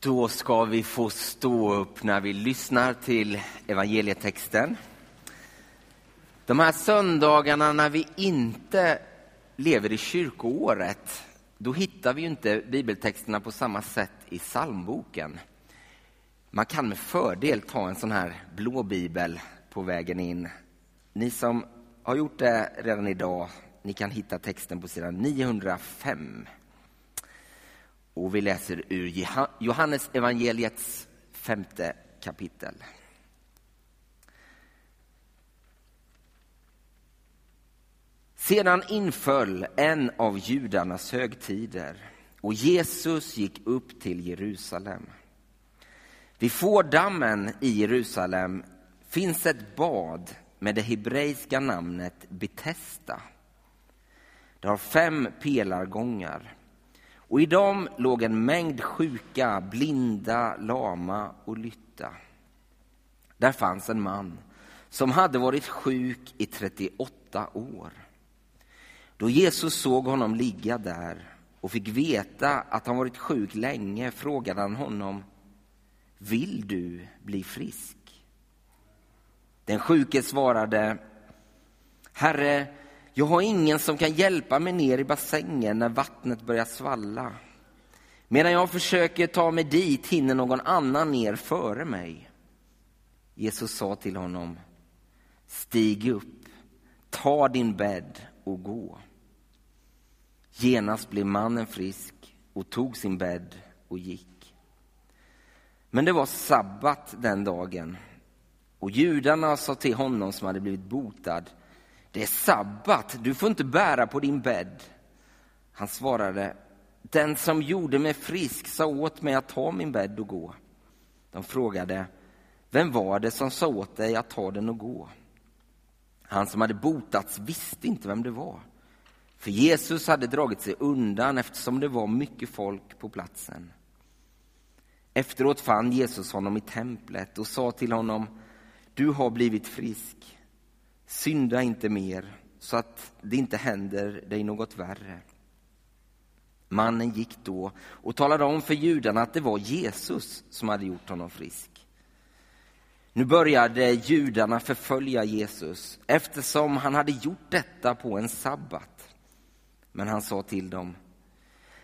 Då ska vi få stå upp när vi lyssnar till evangelietexten. De här söndagarna när vi inte lever i kyrkoåret, då hittar vi ju inte bibeltexterna på samma sätt i psalmboken. Man kan med fördel ta en sån här blå bibel på vägen in. Ni som har gjort det redan idag, ni kan hitta texten på sidan 905. Och vi läser ur Johannes evangeliets femte kapitel. Sedan inföll en av judarnas högtider och Jesus gick upp till Jerusalem. Vid fårdammen i Jerusalem finns ett bad med det hebreiska namnet Betesda. Det har fem pelargångar och i dem låg en mängd sjuka, blinda, lama och lytta. Där fanns en man som hade varit sjuk i 38 år. Då Jesus såg honom ligga där och fick veta att han varit sjuk länge frågade han honom Vill du bli frisk? Den sjuke svarade Herre, jag har ingen som kan hjälpa mig ner i bassängen när vattnet börjar svalla. Medan jag försöker ta mig dit hinner någon annan ner före mig. Jesus sa till honom, stig upp, ta din bädd och gå. Genast blev mannen frisk och tog sin bädd och gick. Men det var sabbat den dagen och judarna sa till honom som hade blivit botad det är sabbat, du får inte bära på din bädd. Han svarade, den som gjorde mig frisk sa åt mig att ta min bädd och gå. De frågade, vem var det som sa åt dig att ta den och gå? Han som hade botats visste inte vem det var. För Jesus hade dragit sig undan eftersom det var mycket folk på platsen. Efteråt fann Jesus honom i templet och sa till honom, du har blivit frisk Synda inte mer så att det inte händer dig något värre. Mannen gick då och talade om för judarna att det var Jesus som hade gjort honom frisk. Nu började judarna förfölja Jesus eftersom han hade gjort detta på en sabbat. Men han sa till dem,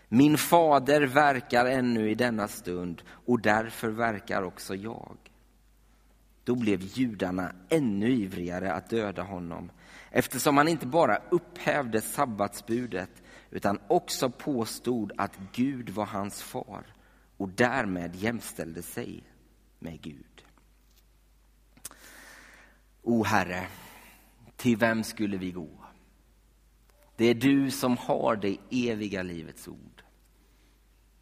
min fader verkar ännu i denna stund och därför verkar också jag. Då blev judarna ännu ivrigare att döda honom eftersom han inte bara upphävde sabbatsbudet utan också påstod att Gud var hans far och därmed jämställde sig med Gud. O Herre, till vem skulle vi gå? Det är du som har det eviga livets ord.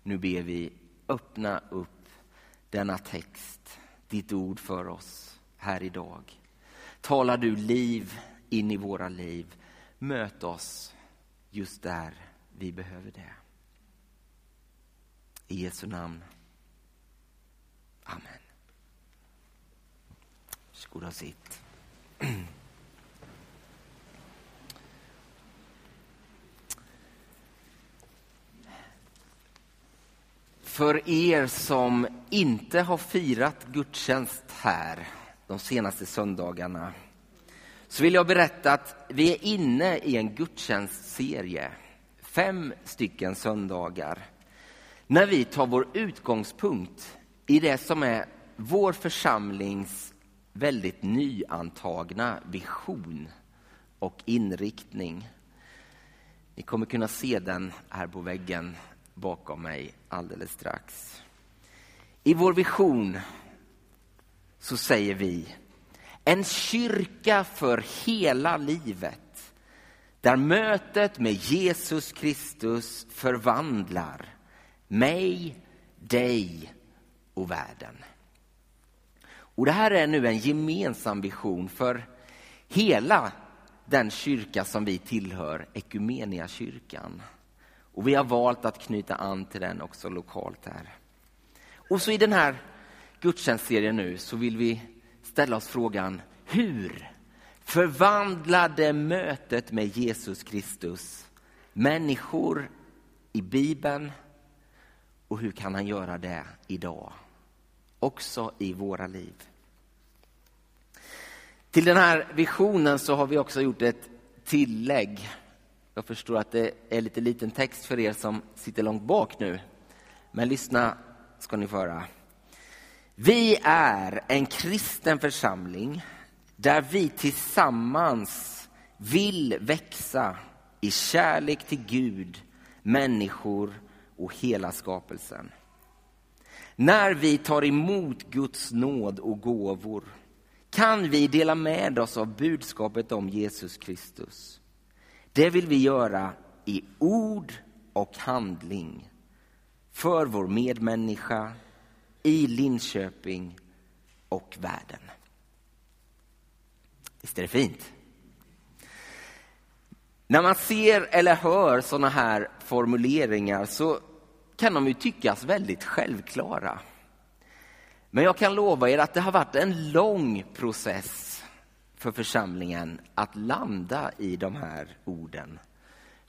Nu ber vi öppna upp denna text ditt ord för oss här idag. Talar du liv in i våra liv. Möt oss just där vi behöver det. I Jesu namn. Amen. Varsågoda och sitt. För er som inte har firat gudstjänst här de senaste söndagarna så vill jag berätta att vi är inne i en gudstjänstserie, fem stycken söndagar, när vi tar vår utgångspunkt i det som är vår församlings väldigt nyantagna vision och inriktning. Ni kommer kunna se den här på väggen bakom mig alldeles strax. I vår vision så säger vi en kyrka för hela livet där mötet med Jesus Kristus förvandlar mig, dig och världen. Och Det här är nu en gemensam vision för hela den kyrka som vi tillhör, Ekumeniakyrkan. Och vi har valt att knyta an till den också lokalt här. Och så i den här gudstjänstserien nu så vill vi ställa oss frågan hur förvandlade mötet med Jesus Kristus människor i Bibeln Och hur kan han göra det idag? Också i våra liv. Till den här visionen så har vi också gjort ett tillägg. Jag förstår att det är lite liten text för er som sitter långt bak nu. Men lyssna ska ni få höra. Vi är en kristen församling där vi tillsammans vill växa i kärlek till Gud, människor och hela skapelsen. När vi tar emot Guds nåd och gåvor kan vi dela med oss av budskapet om Jesus Kristus. Det vill vi göra i ord och handling för vår medmänniska i Linköping och världen. Visst är det fint? När man ser eller hör sådana här formuleringar så kan de ju tyckas väldigt självklara. Men jag kan lova er att det har varit en lång process för församlingen att landa i de här orden.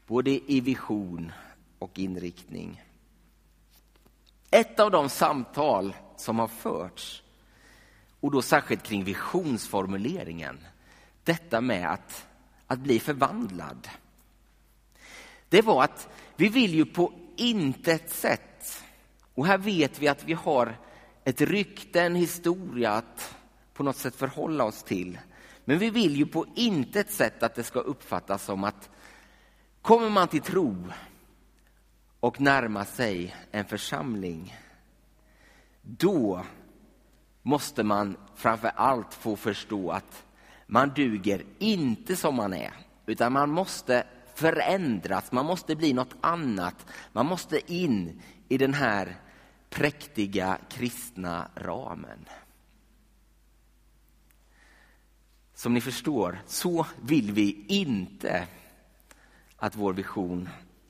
Både i vision och inriktning. Ett av de samtal som har förts, och då särskilt kring visionsformuleringen, detta med att, att bli förvandlad. Det var att vi vill ju på intet sätt, och här vet vi att vi har ett rykte, en historia att på något sätt förhålla oss till. Men vi vill ju på intet sätt att det ska uppfattas som att kommer man till tro och närmar sig en församling, då måste man framför allt få förstå att man duger inte som man är, utan man måste förändras, man måste bli något annat. Man måste in i den här präktiga kristna ramen. Som ni förstår, så vill vi inte att vår vision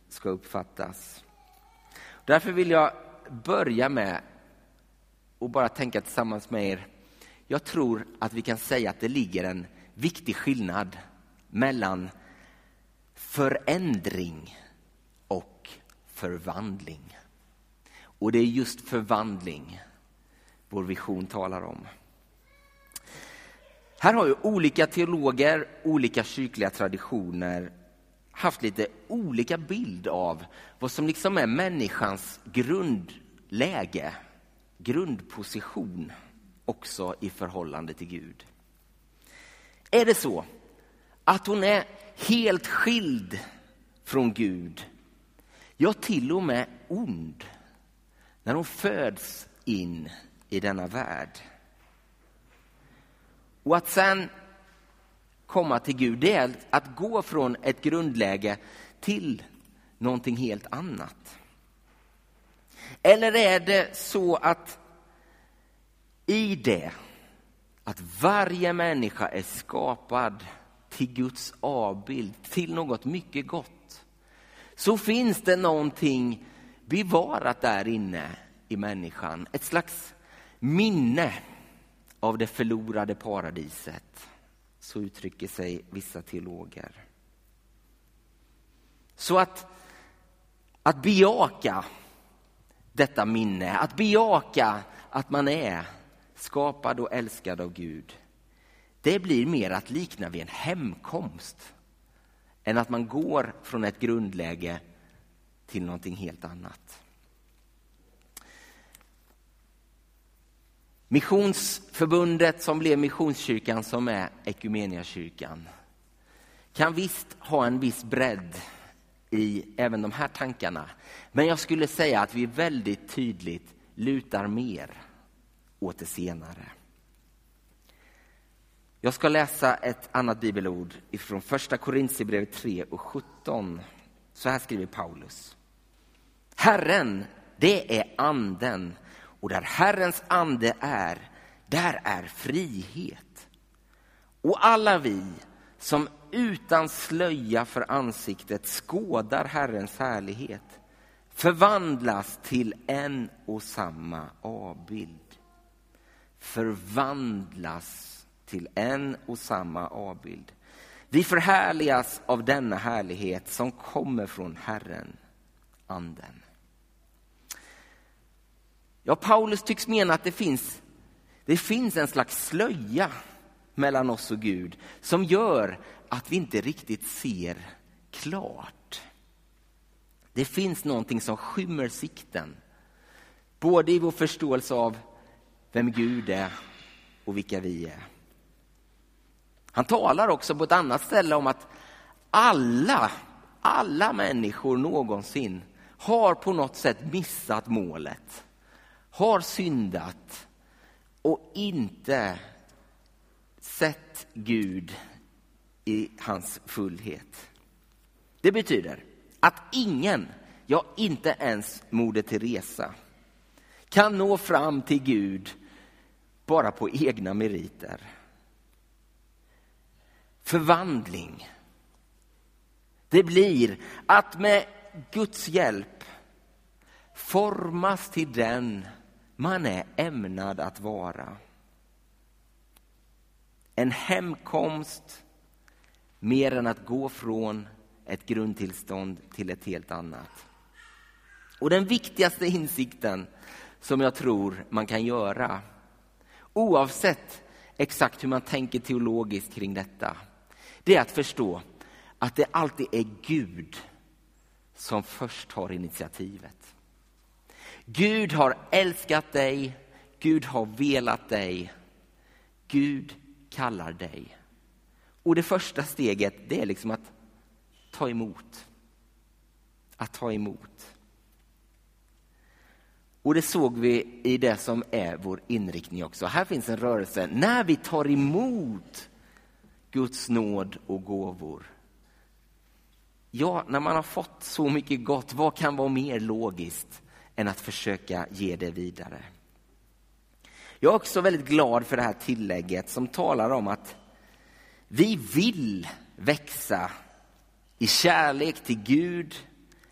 ska uppfattas. Därför vill jag börja med att bara tänka tillsammans med er. Jag tror att vi kan säga att det ligger en viktig skillnad mellan förändring och förvandling. Och det är just förvandling vår vision talar om. Här har ju olika teologer, olika kyrkliga traditioner haft lite olika bild av vad som liksom är människans grundläge, grundposition också i förhållande till Gud. Är det så att hon är helt skild från Gud, ja till och med ond, när hon föds in i denna värld? Och att sen komma till Gud, det är att gå från ett grundläge till någonting helt annat. Eller är det så att i det, att varje människa är skapad till Guds avbild, till något mycket gott, så finns det någonting bevarat där inne i människan. Ett slags minne av det förlorade paradiset. Så uttrycker sig vissa teologer. Så att, att bejaka detta minne, att bejaka att man är skapad och älskad av Gud, det blir mer att likna vid en hemkomst än att man går från ett grundläge till någonting helt annat. Missionsförbundet som blev Missionskyrkan som är Ekumeniakyrkan kan visst ha en viss bredd i även de här tankarna. Men jag skulle säga att vi väldigt tydligt lutar mer åt det senare. Jag ska läsa ett annat bibelord från första Korintierbrevet 3 och 17. Så här skriver Paulus. Herren, det är anden och där Herrens ande är, där är frihet. Och alla vi som utan slöja för ansiktet skådar Herrens härlighet förvandlas till en och samma avbild. Förvandlas till en och samma avbild. Vi förhärligas av denna härlighet som kommer från Herren, Anden. Ja, Paulus tycks mena att det finns, det finns en slags slöja mellan oss och Gud som gör att vi inte riktigt ser klart. Det finns någonting som skymmer sikten. Både i vår förståelse av vem Gud är och vilka vi är. Han talar också på ett annat ställe om att alla, alla människor någonsin har på något sätt missat målet. Har syndat och inte sett Gud i hans fullhet. Det betyder att ingen, ja inte ens Moder Teresa, kan nå fram till Gud bara på egna meriter. Förvandling, det blir att med Guds hjälp formas till den man är ämnad att vara. En hemkomst mer än att gå från ett grundtillstånd till ett helt annat. Och den viktigaste insikten som jag tror man kan göra, oavsett exakt hur man tänker teologiskt kring detta, det är att förstå att det alltid är Gud som först har initiativet. Gud har älskat dig, Gud har velat dig, Gud kallar dig. Och det första steget det är liksom att ta emot. Att ta emot. Och det såg vi i det som är vår inriktning också. Här finns en rörelse. När vi tar emot Guds nåd och gåvor. Ja, när man har fått så mycket gott, vad kan vara mer logiskt än att försöka ge det vidare? Jag är också väldigt glad för det här tillägget som talar om att vi vill växa i kärlek till Gud,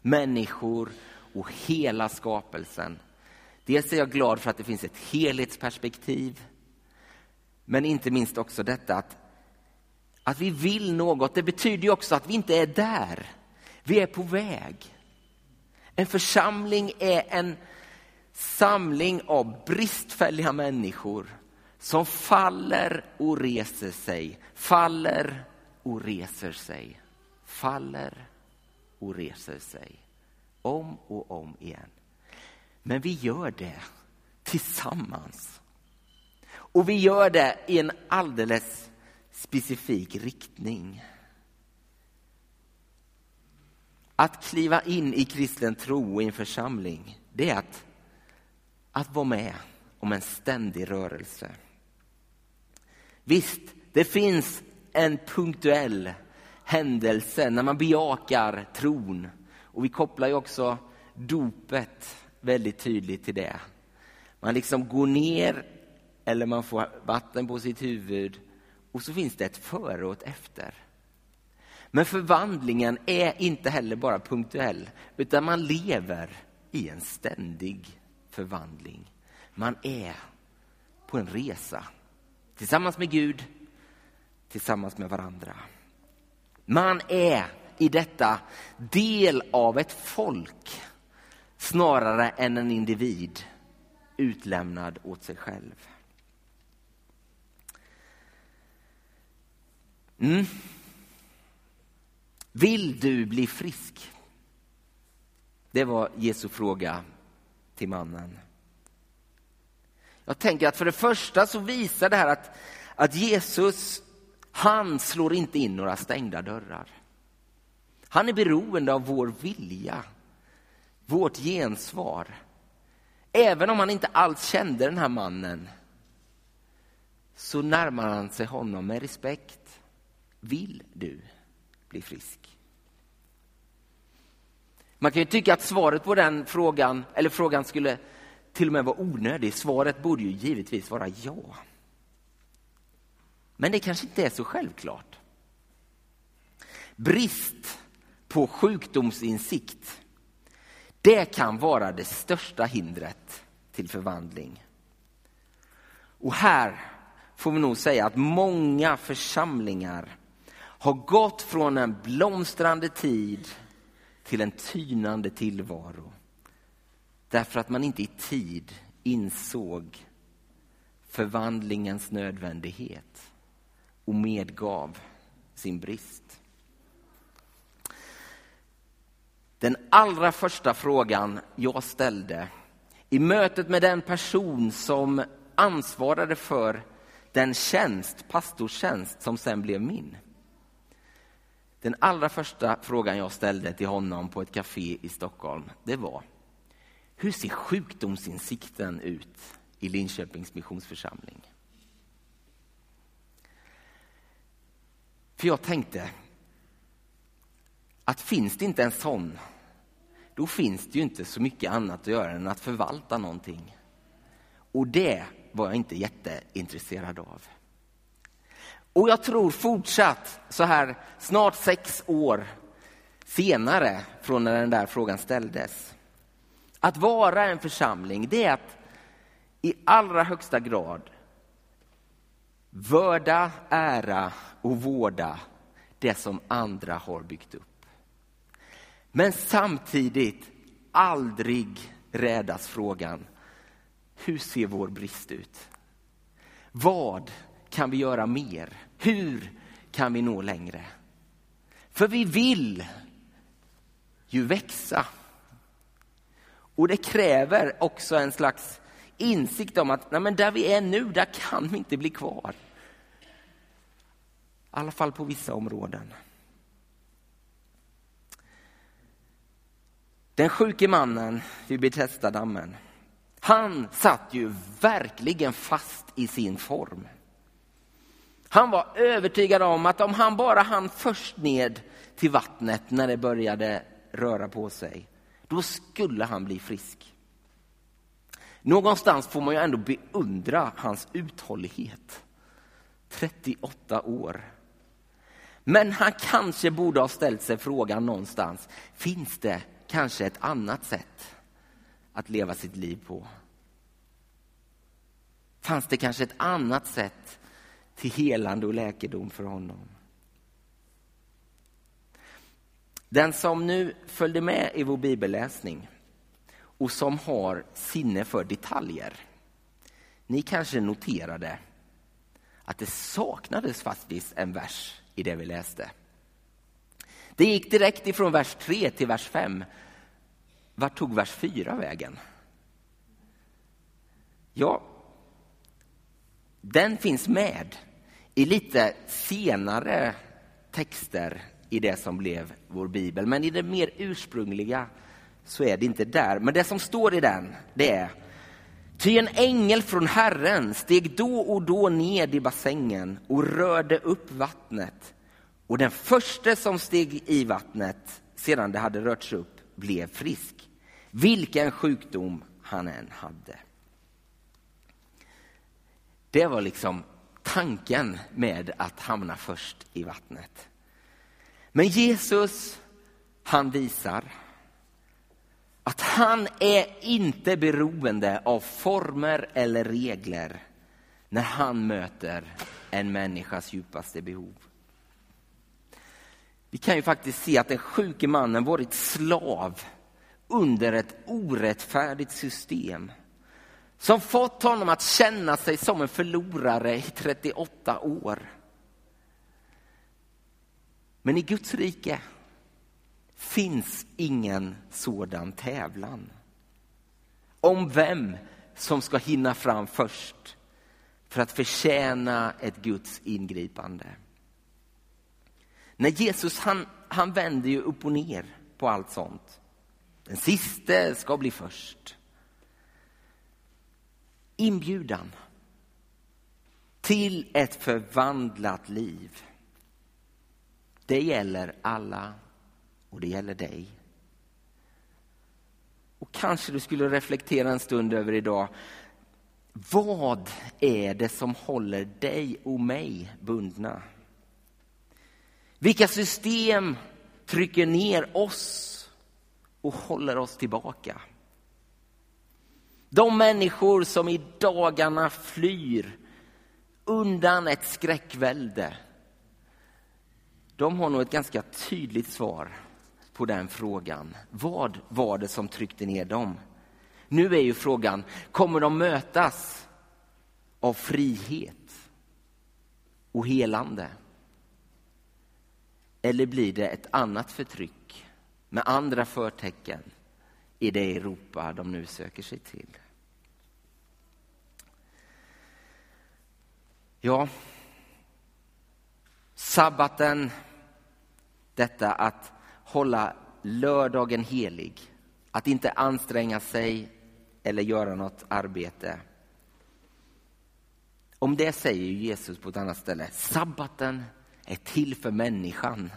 människor och hela skapelsen. Dels är jag glad för att det finns ett helhetsperspektiv, men inte minst också detta att, att vi vill något. Det betyder ju också att vi inte är där. Vi är på väg. En församling är en samling av bristfälliga människor som faller och reser sig, faller och reser sig, faller och reser sig. Om och om igen. Men vi gör det tillsammans. Och vi gör det i en alldeles specifik riktning. Att kliva in i kristen tro i en församling, det är att, att vara med om en ständig rörelse. Visst, det finns en punktuell händelse när man bejakar tron. Och vi kopplar ju också dopet väldigt tydligt till det. Man liksom går ner eller man får vatten på sitt huvud och så finns det ett före och ett efter. Men förvandlingen är inte heller bara punktuell, utan man lever i en ständig förvandling. Man är på en resa tillsammans med Gud, tillsammans med varandra. Man är i detta del av ett folk snarare än en individ utlämnad åt sig själv. Mm. Vill du bli frisk? Det var Jesu fråga till mannen. Jag tänker att för det första så visar det här att, att Jesus, han slår inte in några stängda dörrar. Han är beroende av vår vilja, vårt gensvar. Även om han inte alls kände den här mannen så närmar han sig honom med respekt. Vill du bli frisk? Man kan ju tycka att svaret på den frågan, eller frågan skulle till och med vara onödig. Svaret borde ju givetvis vara ja. Men det kanske inte är så självklart. Brist på sjukdomsinsikt, det kan vara det största hindret till förvandling. Och här får vi nog säga att många församlingar har gått från en blomstrande tid till en tynande tillvaro. Därför att man inte i tid insåg förvandlingens nödvändighet och medgav sin brist. Den allra första frågan jag ställde i mötet med den person som ansvarade för den tjänst, pastorstjänst som sen blev min. Den allra första frågan jag ställde till honom på ett café i Stockholm, det var hur ser sjukdomsinsikten ut i Linköpings missionsförsamling? För jag tänkte att finns det inte en sån, då finns det ju inte så mycket annat att göra än att förvalta någonting. Och det var jag inte jätteintresserad av. Och jag tror fortsatt, så här snart sex år senare från när den där frågan ställdes, att vara en församling, det är att i allra högsta grad vörda, ära och vårda det som andra har byggt upp. Men samtidigt aldrig rädas frågan, hur ser vår brist ut? Vad kan vi göra mer? Hur kan vi nå längre? För vi vill ju växa. Och det kräver också en slags insikt om att nej men där vi är nu, där kan vi inte bli kvar. I alla fall på vissa områden. Den sjuke mannen vid Betesda-dammen, han satt ju verkligen fast i sin form. Han var övertygad om att om han bara hann först ned till vattnet när det började röra på sig, då skulle han bli frisk. Någonstans får man ju ändå beundra hans uthållighet. 38 år. Men han kanske borde ha ställt sig frågan någonstans, finns det kanske ett annat sätt att leva sitt liv på? Fanns det kanske ett annat sätt till helande och läkedom för honom? Den som nu följde med i vår bibelläsning och som har sinne för detaljer. Ni kanske noterade att det saknades faktiskt en vers i det vi läste. Det gick direkt ifrån vers 3 till vers 5. Vart tog vers 4 vägen? Ja, den finns med i lite senare texter i det som blev vår bibel. Men i det mer ursprungliga så är det inte där. Men det som står i den, det är Ty en ängel från Herren steg då och då ned i bassängen och rörde upp vattnet. Och den första som steg i vattnet sedan det hade rörts upp blev frisk, vilken sjukdom han än hade. Det var liksom tanken med att hamna först i vattnet. Men Jesus, han visar att han är inte beroende av former eller regler när han möter en människas djupaste behov. Vi kan ju faktiskt se att den sjuke mannen varit slav under ett orättfärdigt system som fått honom att känna sig som en förlorare i 38 år. Men i Guds rike finns ingen sådan tävlan om vem som ska hinna fram först för att förtjäna ett Guds ingripande. När Jesus han, han vänder ju upp och ner på allt sånt. Den siste ska bli först. Inbjudan till ett förvandlat liv. Det gäller alla och det gäller dig. Och kanske du skulle reflektera en stund över idag. Vad är det som håller dig och mig bundna? Vilka system trycker ner oss och håller oss tillbaka? De människor som i dagarna flyr undan ett skräckvälde, de har nog ett ganska tydligt svar på den frågan. Vad var det som tryckte ner dem? Nu är ju frågan, kommer de mötas av frihet och helande? Eller blir det ett annat förtryck med andra förtecken i det Europa de nu söker sig till? Ja, sabbaten, detta att hålla lördagen helig, att inte anstränga sig eller göra något arbete. Om det säger Jesus på ett annat ställe, sabbaten är till för människan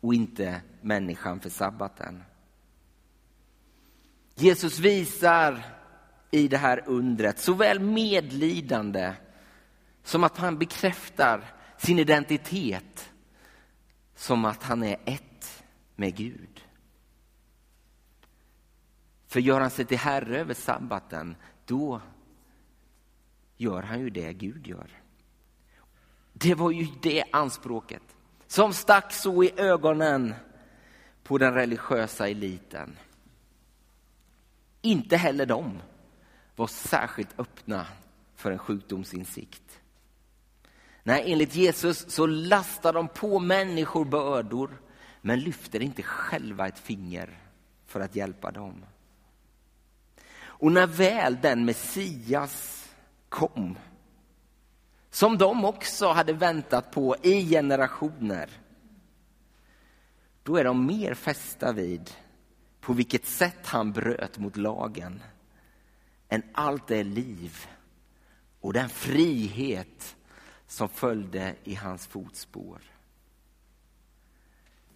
och inte människan för sabbaten. Jesus visar i det här undret såväl medlidande som att han bekräftar sin identitet som att han är ett med Gud. För gör han sig till herre över sabbaten, då gör han ju det Gud gör. Det var ju det anspråket som stack så i ögonen på den religiösa eliten. Inte heller de var särskilt öppna för en sjukdomsinsikt. Nej, enligt Jesus så lastar de på människor bördor men lyfter inte själva ett finger för att hjälpa dem. Och när väl den Messias kom som de också hade väntat på i generationer. Då är de mer fästa vid på vilket sätt han bröt mot lagen än allt det liv och den frihet som följde i hans fotspår.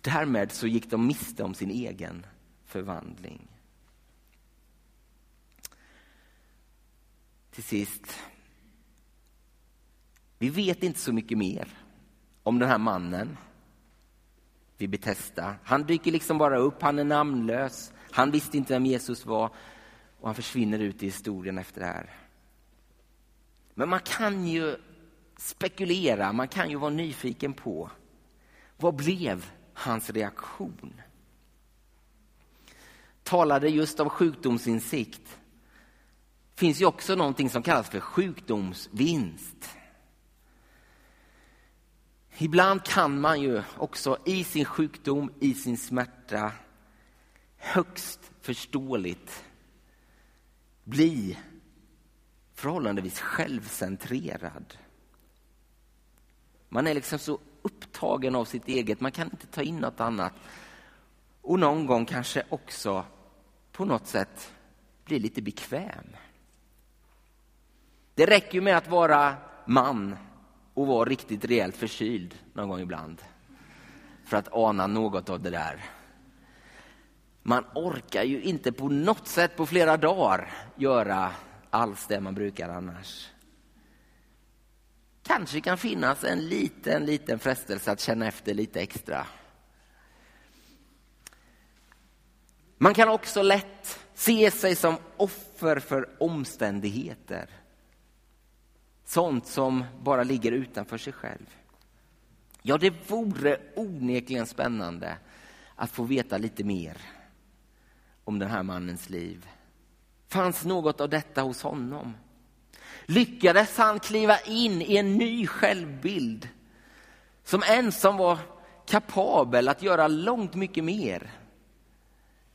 Därmed så gick de miste om sin egen förvandling. Till sist, vi vet inte så mycket mer om den här mannen vid Betesda. Han dyker liksom bara upp, han är namnlös. Han visste inte vem Jesus var och han försvinner ut i historien efter det här. Men man kan ju spekulera, man kan ju vara nyfiken på vad blev hans reaktion? Talade just om sjukdomsinsikt. finns ju också någonting som kallas för sjukdomsvinst. Ibland kan man ju också i sin sjukdom, i sin smärta högst förståeligt bli förhållandevis självcentrerad. Man är liksom så upptagen av sitt eget, man kan inte ta in något annat. Och någon gång kanske också på något sätt bli lite bekväm. Det räcker ju med att vara man och vara riktigt rejält förkyld någon gång ibland. För att ana något av det där. Man orkar ju inte på något sätt på flera dagar göra alls det man brukar annars. Kanske kan finnas en liten, liten frestelse att känna efter lite extra. Man kan också lätt se sig som offer för omständigheter. Sånt som bara ligger utanför sig själv. Ja, det vore onekligen spännande att få veta lite mer om den här mannens liv. Fanns något av detta hos honom? Lyckades han kliva in i en ny självbild som ensam var kapabel att göra långt mycket mer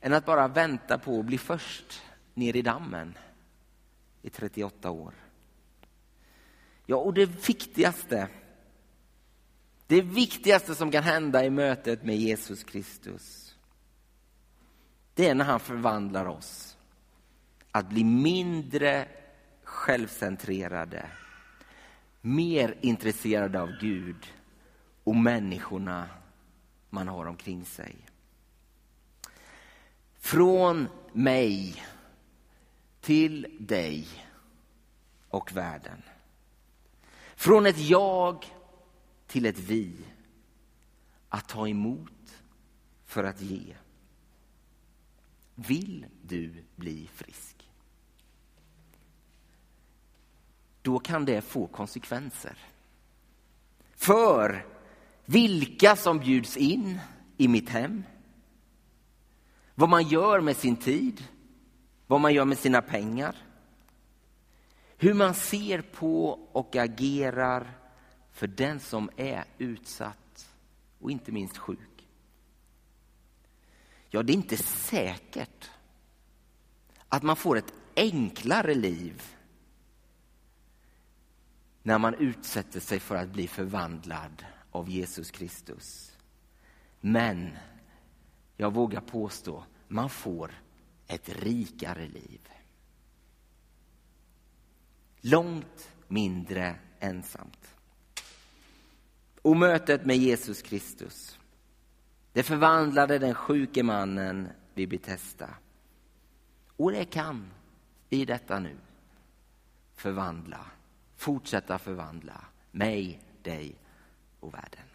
än att bara vänta på att bli först ner i dammen i 38 år. Ja, och det viktigaste, det viktigaste som kan hända i mötet med Jesus Kristus, det är när han förvandlar oss att bli mindre självcentrerade, mer intresserade av Gud och människorna man har omkring sig. Från mig till dig och världen. Från ett jag till ett vi. Att ta emot för att ge. Vill du bli frisk? Då kan det få konsekvenser. För vilka som bjuds in i mitt hem. Vad man gör med sin tid. vad man gör med sina pengar, hur man ser på och agerar för den som är utsatt och inte minst sjuk. Ja, det är inte säkert att man får ett enklare liv när man utsätter sig för att bli förvandlad av Jesus Kristus. Men jag vågar påstå, man får ett rikare liv. Långt mindre ensamt. Och mötet med Jesus Kristus, det förvandlade den sjuke mannen vid Betesda. Och det kan i detta nu förvandla, fortsätta förvandla mig, dig och världen.